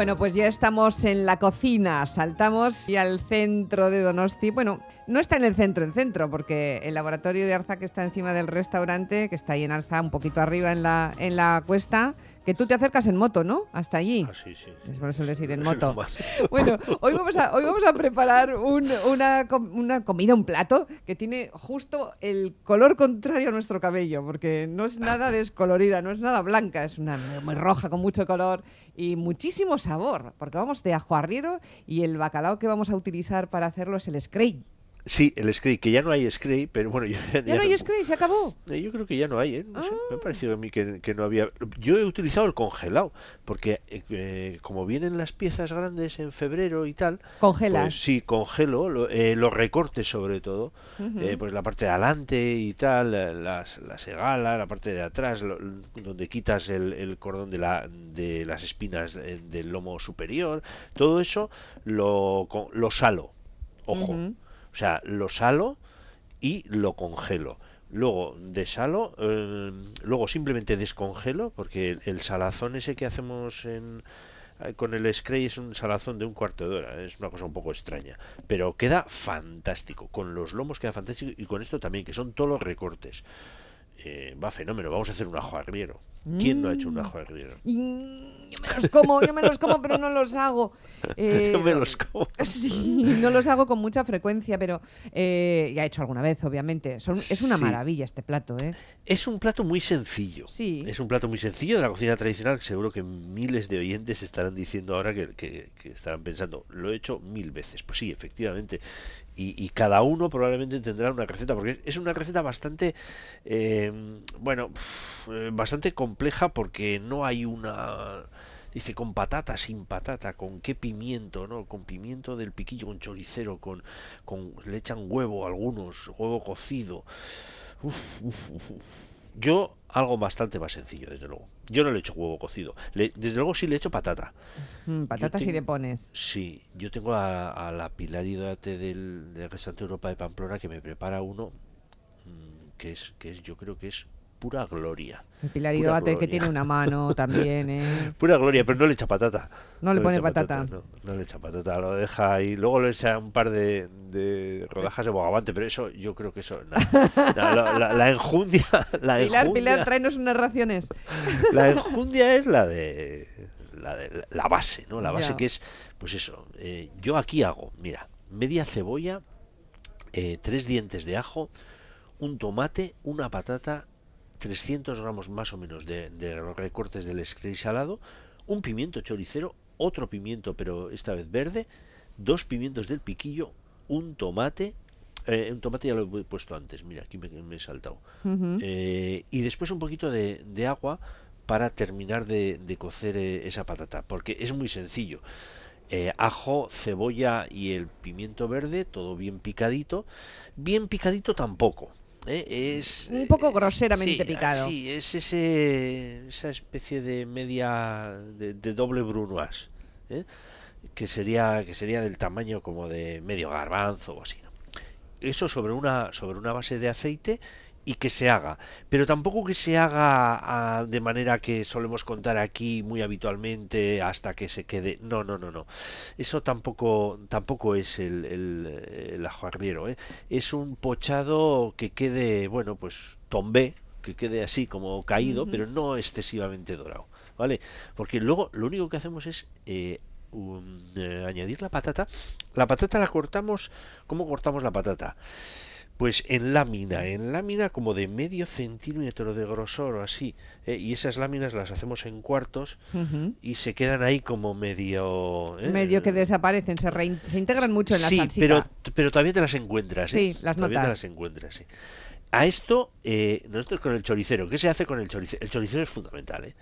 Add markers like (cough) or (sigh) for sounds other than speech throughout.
Bueno, pues ya estamos en la cocina, saltamos y al centro de Donosti. Bueno, no está en el centro, en centro, porque el laboratorio de Arza que está encima del restaurante, que está ahí en Alza, un poquito arriba en la, en la cuesta, que tú te acercas en moto, ¿no? Hasta allí. Ah, sí, sí. Por eso ir en (laughs) moto. bueno, hoy vamos a, hoy vamos a preparar un- una, una comida, un plato, que tiene justo el color contrario a nuestro cabello, porque no es nada (laughs) descolorida, no es nada blanca, es una muy- roja con mucho color y muchísimo sabor, porque vamos de ajo arriero y el bacalao que vamos a utilizar para hacerlo es el scray. Sí, el Scray, que ya no hay Scray, pero bueno, (laughs) yo, Ya no hay scray, se acabó. Eh, Yo creo que ya no hay, ¿eh? No sé, me Ah. ha parecido a mí que, que no había. Yo he utilizado el congelado, porque eh, como vienen las piezas grandes en febrero y tal, Congelas. pues sí, congelo lo- eh, los recortes sobre todo, eh, pues la parte de adelante y tal, las, la segala, la parte de atrás, lo- donde quitas el, el cordón de, la, de las espinas eh, del lomo superior, todo eso lo, lo salo, ojo. O sea, lo salo y lo congelo. Luego desalo, eh, luego simplemente descongelo, porque el, salazón ese que hacemos en, eh, con el spray es un salazón de un cuarto de hora, es una cosa un poco extraña, pero queda fantástico, con los lomos queda fantástico y con esto también, que son todos los recortes. Eh, va fenómeno, vamos a hacer un ajo agriero. ¿Quién no ha hecho un Mm. ajo agriero? Y yo me los como, yo me los como, pero no los hago. Eh, (laughs) Yo me los como. Sí, no los hago con mucha frecuencia, pero eh, ya he hecho alguna vez, obviamente. Son- es una Sí. maravilla este plato, ¿eh? Es un plato muy sencillo. Sí. Es un plato muy sencillo de la cocina tradicional. que Seguro que miles de oyentes estarán diciendo ahora que, que- que estarán pensando, lo he hecho mil veces. Pues sí, efectivamente. Y, y cada uno probablemente tendrá una receta, porque es una receta bastante, eh, bueno, eh, bastante compleja porque no hay una... Dice, con patata, sin patata, con qué pimiento, ¿no? Con pimiento del piquillo, con choricero, con, con le echan huevo algunos, huevo cocido. Uf, uf, uf, uf. Yo algo bastante más sencillo, desde luego. Yo no le echo huevo cocido. Le- desde luego sí le echo patata. Mm, patatas y tengo- le pones. Sí, yo tengo a, a la Pilar Hidate del, del restaurante Europa de Pamplona que me prepara uno mm, que es, que es, yo creo que es pura gloria. Pilar Idóate, que tiene una mano (laughs) también, ¿eh? Pura gloria, pero no le echa patata. No le pone patata. No, no le echa patata, lo deja ahí. Luego le echa un par de, de rodajas de bogavante, pero eso yo creo que eso. (laughs) la, la- la enjundia. La Pilar, enjundia- Pilar, tráenos unas raciones. (laughs) La enjundia es la de la, de, la base, ¿no? La base Ya. que es, pues eso, eh, yo aquí hago, mira, media cebolla, eh, tres dientes de ajo, un tomate, una patata, 300 gramos más o menos de, de los recortes del scray salado, un pimiento choricero, otro pimiento pero esta vez verde, dos pimientos del piquillo, un tomate, eh, un tomate ya lo he puesto antes, mira, aquí me, me he saltado. Eh, y después un poquito de, de agua para terminar de, de cocer eh, esa patata, porque es muy sencillo. Eh, ajo, cebolla y el pimiento verde, todo bien picadito. Bien picadito tampoco. ¿Eh? Es, Un poco es- groseramente sí, picado. Sí, es ese, esa especie de media, de, de doble brunoise, ¿eh? que sería que sería del tamaño como de medio garbanzo o así. ¿no? Eso sobre una sobre una base de aceite y que se haga, pero tampoco que se haga ah, de manera que solemos contar aquí muy habitualmente hasta que se quede. No, no, no, no. Eso tampoco tampoco es el, el, el ajo arriero, ¿eh? Es un pochado que quede, bueno, pues tombé, que quede así como caído, pero no excesivamente dorado, ¿vale? Porque luego lo único que hacemos es eh, un- eh, añadir la patata. La patata la cortamos, ¿cómo cortamos la patata? Pues en lámina, en lámina como de medio centímetro de grosor o así. ¿eh? Y esas láminas las hacemos en cuartos y se quedan ahí como medio... ¿eh? Medio que desaparecen, se, se integran mucho en la sí, salsita. pero, pero todavía te las encuentras. ¿eh? Sí, las Todavía te las encuentras, sí. A esto, eh, nosotros con el choricero, ¿qué se hace con el choricero? El choricero es fundamental, ¿eh?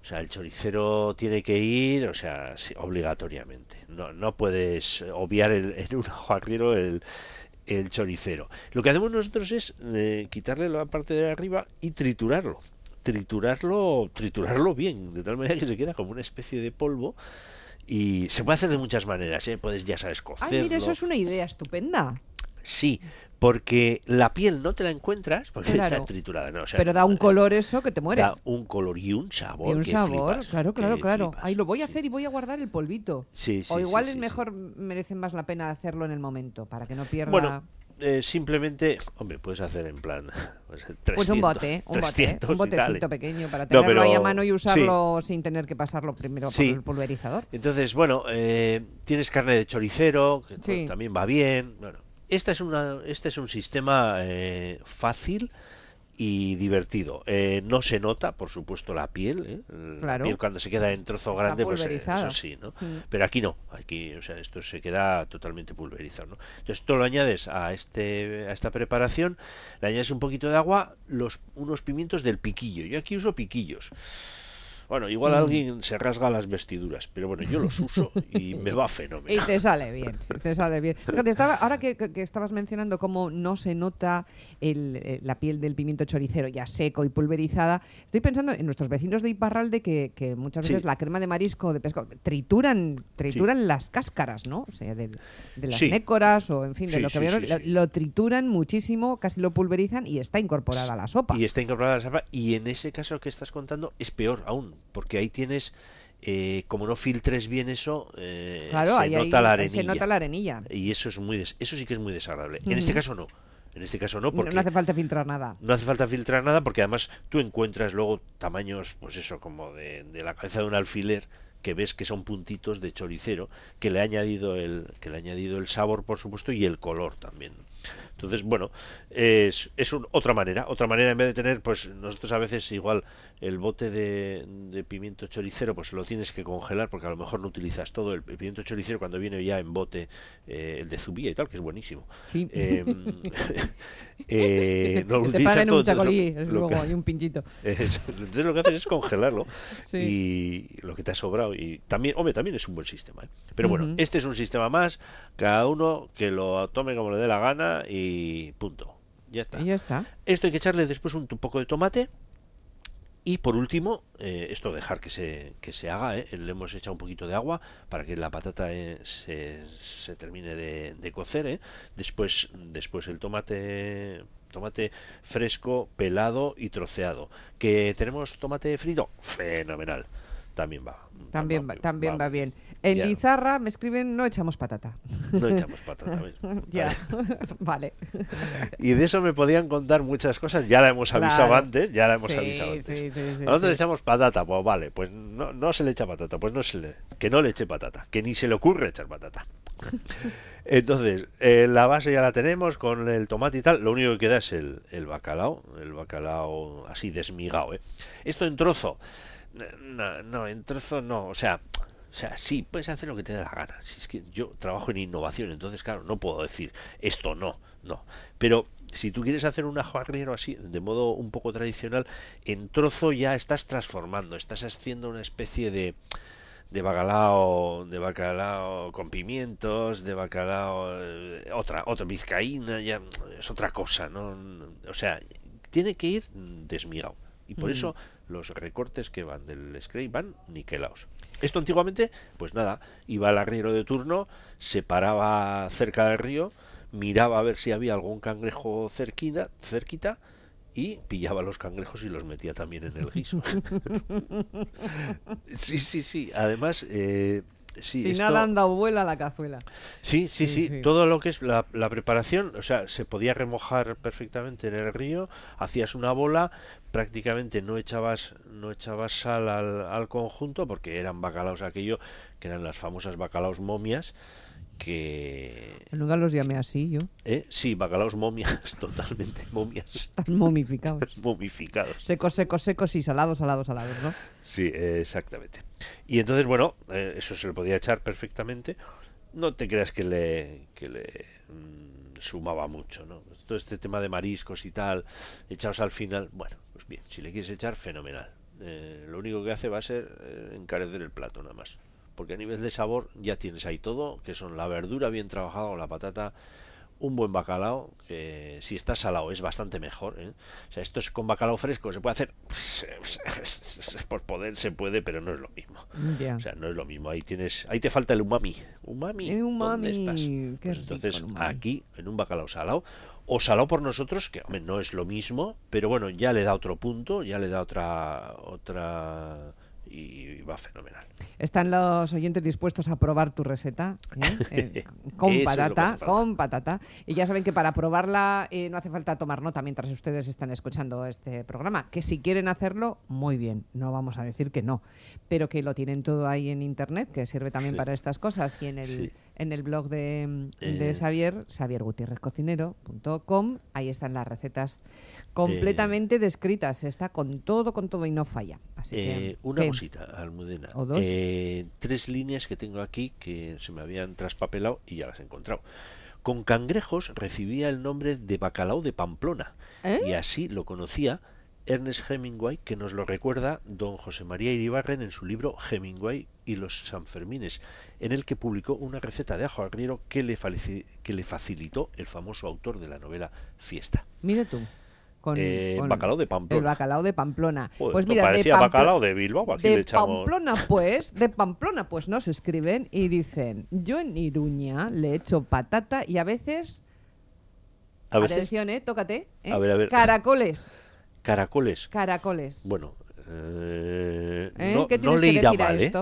O sea, el choricero tiene que ir, o sea, sí, obligatoriamente. No, no puedes obviar el- en un ajo arriero el, el choricero. Lo que hacemos nosotros es eh, quitarle la parte de arriba y triturarlo. Triturarlo, triturarlo bien, de tal manera que se queda como una especie de polvo. Y se puede hacer de muchas maneras, ¿eh? Puedes, ya sabes, cocerlo. Ay, mira, eso es una idea estupenda. Sí, porque la piel no te la encuentras porque está triturada. No, pero da un color eso que te mueres. Da un color y un sabor. Y un sabor, claro, claro, claro. Ahí lo voy a hacer y voy a guardar el polvito. Sí, sí, o igual es mejor, merece más la pena hacerlo en el momento para que no pierda. Bueno, eh, simplemente, hombre, puedes hacer en plan. (laughs) Pues, pues un bote, un bote, un botecito pequeño para tenerlo ahí a mano y usarlo sin tener que pasarlo primero por el pulverizador. Entonces, bueno, eh, tienes carne de choricero, que también va bien. Bueno, esta es una, este es un sistema eh, fácil y divertido. Eh, no se nota, por supuesto, la piel. ¿eh? La piel cuando se queda en trozo grande, pues eso sí, ¿no? Mm. Pero aquí no. Aquí, o sea, esto se queda totalmente pulverizado, ¿no? Entonces, tú lo añades a este a esta preparación, le añades un poquito de agua, los unos pimientos del piquillo. Yo aquí uso piquillos. Bueno, igual mm. alguien se rasga las vestiduras, pero bueno, yo los uso y me va fenomenal. Y te sale bien, te sale bien. Estaba, ahora que, estabas mencionando cómo no se nota eh, la piel del pimiento choricero ya seco y pulverizada, estoy pensando en nuestros vecinos de Iparralde que, que muchas veces la crema de marisco de pescado trituran, trituran las cáscaras, ¿no? O sea, de, las nécoras o en fin, de lo que vieron, lo, trituran muchísimo, casi lo pulverizan y está incorporada a la sopa. Y está incorporada a la sopa y en ese caso que estás contando es peor aún porque ahí tienes eh, como no filtres bien eso, eh, se, nota la arenilla. se nota la arenilla. Y eso es muy eso sí que es muy desagradable. En este caso no. En este caso no, porque no hace falta filtrar nada. No hace falta filtrar nada porque además tú encuentras luego tamaños, pues eso, como de, de la cabeza de un alfiler que ves que son puntitos de choricero que le ha añadido el que le ha añadido el sabor por supuesto y el color también entonces, bueno, es, es otra manera, otra manera en vez de tener, pues nosotros a veces igual el bote de, pimiento choricero, pues lo tienes que congelar porque a lo mejor no utilizas todo. El, pimiento choricero cuando viene ya en bote, eh, el de Zubía y tal, que es buenísimo. Sí. Eh, (laughs) (laughs) eh, no te paguen un chacolí, es luego, hay un pinchito. (laughs) entonces lo que haces es congelarlo y lo que te ha sobrado. Y también, hombre, también es un buen sistema. ¿eh? Pero bueno, este es un sistema más, cada uno que lo tome como le dé la gana y punto. Ya está. ya está. Esto hay que echarle después un, poco de tomate. Y por último, eh, esto dejar que se, que se haga, eh, le hemos echado un poquito de agua para que la patata eh, se, se, termine de, cocer. Después, después el tomate tomate fresco, pelado y troceado. ¿Que tenemos tomate frito? Fenomenal. También va. También va, también va bien. En Lizarra me escriben, no echamos patata. No echamos patata. (laughs) ya, (laughs) vale. Y de eso me podían contar muchas cosas. Ya la hemos avisado antes, ya la hemos avisado antes. Nosotros le echamos patata, pues vale, pues no, no se le echa patata, pues no se le, que no le eche patata, que ni se le ocurre echar patata. (laughs) Entonces, eh, la base ya la tenemos con el tomate y tal. Lo único que queda es el, el bacalao, el bacalao así desmigado. ¿eh? Esto en trozo. No, no, en trozo no. O sea, o sea, sí, puedes hacer lo que te dé la gana. Si es que yo trabajo en innovación, entonces, claro, no puedo decir esto no, no. Pero si tú quieres hacer un ajo así, de modo un poco tradicional, en trozo ya estás transformando, estás haciendo una especie de de bacalao, de bacalao con pimientos, de bacalao eh, otra otra vizcaína, ya es otra cosa, ¿no? O sea, tiene que ir desmigado. Y por eso los recortes que van del scrape van niquelados. Esto antiguamente, pues nada, iba al arriero de turno, se paraba cerca del río, miraba a ver si había algún cangrejo cerquita, cerquita y pillaba los cangrejos y los metía también en el guiso. (laughs) sí, sí, sí. Además, eh, si nada anda vuela la cazuela. Sí, sí, sí, Todo lo que es la, preparación, o sea, se podía remojar perfectamente en el río, hacías una bola, prácticamente no echabas, no echabas sal al, conjunto porque eran bacalaos aquello, que eran las famosas bacalaos momias que... Nunca los llamé así yo. ¿Eh? Sí, bacalaos momias, (laughs) totalmente momias. Están momificados. (laughs) momificados. Secos, secos, secos y salados, salados, salados, ¿no? Sí, exactamente. Y entonces, bueno, eh, eso se le podía echar perfectamente. No te creas que le, que le mm, sumaba mucho, ¿no? Todo este tema de mariscos y tal, echados al final, bueno, pues bien, si le quieres echar, fenomenal. Eh, lo único que hace va a ser eh, encarecer el plato nada más. Porque a nivel de sabor ya tienes ahí todo, que son la verdura bien trabajada o la patata un buen bacalao, si está salado es bastante mejor. ¿eh? O sea, esto es con bacalao fresco, se puede hacer, (laughs) por poder se puede, pero no es lo mismo. O sea, no es lo mismo. Ahí tienes, ahí te falta el umami. Umami, ¿dónde estás? Pues entonces, aquí, en un bacalao salado, o salado por nosotros, que hombre, no es lo mismo, pero bueno, ya le da otro punto, ya le da otra otra y va fenomenal. ¿Están los oyentes dispuestos a probar tu receta? ¿eh? (laughs) Eh, con patata, con patata. Y ya saben que para probarla eh, no hace falta tomar nota mientras ustedes están escuchando este programa. Que si quieren hacerlo, muy bien. No vamos a decir que no. Pero que lo tienen todo ahí en internet, que sirve también para estas cosas. Y en el, en el blog de, de Xavier, xaviergutierrezcocinero.com, ahí están las recetas completamente descritas. Está con todo, con todo y no falla. Así que, una cosita, Almudena. ¿O dos? Eh, tres líneas que tengo aquí que se me habían traspapelado y ya las he encontrado. Con cangrejos recibía el nombre de bacalao de Pamplona ¿Eh? y así lo conocía Ernest Hemingway, que nos lo recuerda don José María Iribarren en su libro Hemingway y los Sanfermines, en el que publicó una receta de ajo agriero que le, que le facilitó el famoso autor de la novela Fiesta. Mire tú. Eh, bacalao de Pamplona. El bacalao de Pamplona. pues mira, parecía de bacalao de Bilbao. Aquí de Pamplona, pues, de Pamplona, pues nos escriben y dicen: Yo en Iruña le echo patata y a veces. ¿A veces? Atención, ¿eh? Tócate. ¿eh? A ver, a ver. Caracoles. Caracoles. Caracoles. Bueno, eh, no, no le irá mal, ¿eh?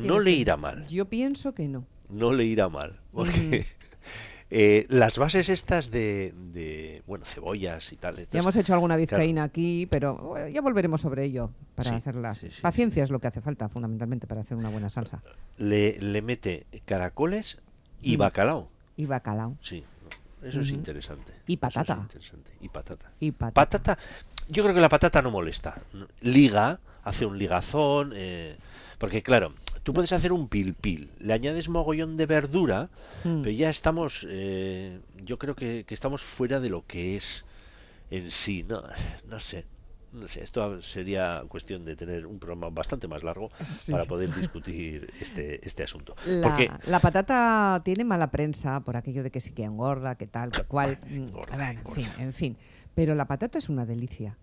No le irá mal. Yo pienso que no. No le irá mal. Porque. (laughs) Eh, las bases estas de, bueno, cebollas y tal. ya hemos hecho alguna vizcaína aquí, pero ya volveremos sobre ello para hacerlas. Paciencia es lo que hace falta, fundamentalmente, para hacer una buena salsa. Le, le mete caracoles y bacalao. Y bacalao. Sí, eso es interesante. Y patata. Y patata. Y patata. Yo creo que la patata no molesta. Liga, hace un ligazón. Eh, porque claro, tú puedes hacer un pil pil, le añades mogollón de verdura, hmm. pero ya estamos, eh, yo creo que, estamos fuera de lo que es en sí, no, no sé. No sé, esto sería cuestión de tener un programa bastante más largo para poder discutir este, este asunto. La, Porque la patata tiene mala prensa por aquello de que sí que engorda, que tal, que cual. En fin, en fin. Pero la patata es una delicia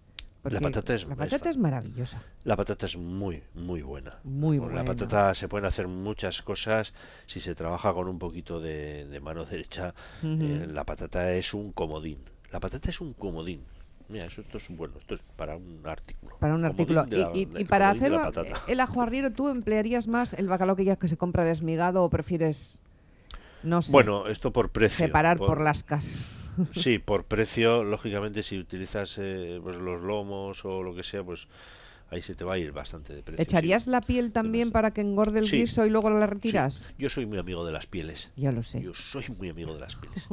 la patata es, la patata es, maravillosa. La patata es muy, muy buena. Muy buena. La patata se pueden hacer muchas cosas si se trabaja con un poquito de, mano derecha. Eh, la patata es un comodín. La patata es un comodín. Mira, eso, esto es bueno, esto es para un artículo. Para un artículo. y, para hacer el ajo arriero, ¿tú emplearías más el bacalao que ya que se compra desmigado o prefieres, no sé, bueno, esto por precio. Separar por, las casas Sí, por precio, lógicamente, si utilizas eh, pues los lomos o lo que sea, pues ahí se te va a ir bastante de precio. ¿Echarías la piel también para que engorde el guiso y luego la retiras? Yo soy muy amigo de las pieles. Ya lo sé. Yo soy muy amigo de las pieles.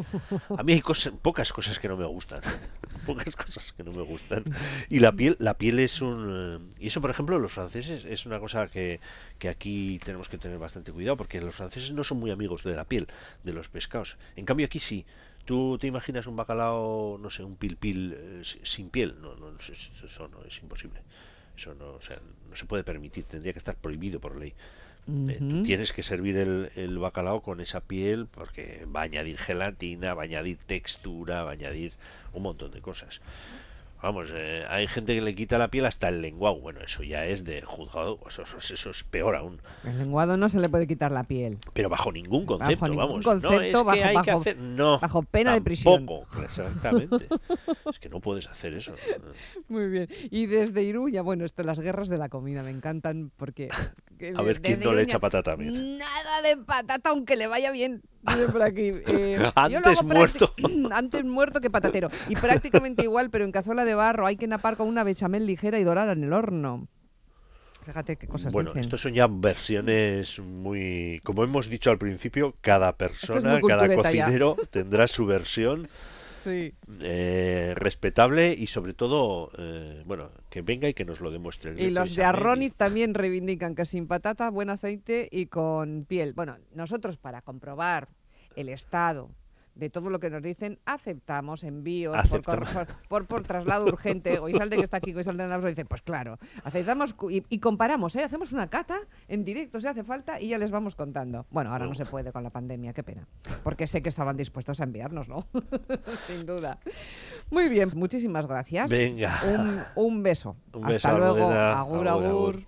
A mí hay cosas, pocas cosas que no me gustan. (laughs) pocas cosas que no me gustan. Y la piel, la piel es un... Eh, y eso, por ejemplo, los franceses es una cosa que, que aquí tenemos que tener bastante cuidado porque los franceses no son muy amigos de la piel, de los pescados. En cambio aquí sí. ¿Tú te imaginas un bacalao, no sé, un pil pil eh, sin piel? No, no, eso no es imposible. Eso no, o sea, no se puede permitir, tendría que estar prohibido por ley. Eh, tú tienes que servir el, el, bacalao con esa piel porque va a añadir gelatina, va a añadir textura, va a añadir un montón de cosas. Vamos, eh, hay gente que le quita la piel hasta el lenguado. Bueno, eso ya es de juzgado, eso, eso, es peor aún. El lenguado no se le puede quitar la piel. Pero bajo ningún concepto, bajo ningún Concepto, no, es bajo, que hay hacer... no, bajo pena de prisión. exactamente. (laughs) es que no puedes hacer eso. Muy bien. Y desde Iruña, bueno, esto, las guerras de la comida me encantan porque... a ver quién no le echa patata a mí. Nada de patata, aunque le vaya bien por aquí. (laughs) Eh, antes muerto. (clears throat) Antes muerto que patatero. Y prácticamente (laughs) igual, pero en cazuela de barro hay que napar con una bechamel ligera y dorar en el horno. Fíjate qué cosas Bueno, estos son ya versiones muy... Como hemos dicho al principio, cada persona, cada cocinero tendrá su versión (laughs) eh, respetable y sobre todo, eh, bueno, que venga y que nos lo demuestre. y los de Arroniz también reivindican que sin patata, buen aceite y con piel. Bueno, nosotros para comprobar el estado de todo lo que nos dicen, aceptamos envíos Por, por, traslado urgente. Goizalde que está aquí, Goizalde andamos, dice, pues claro, aceptamos y, comparamos, ¿eh? hacemos una cata en directo si hace falta y ya les vamos contando. Bueno, ahora no se puede con la pandemia, qué pena, porque sé que estaban dispuestos a enviarnos, ¿no? (laughs) Sin duda. Muy bien, muchísimas gracias. Venga. Un, beso. Hasta luego. agur. agur.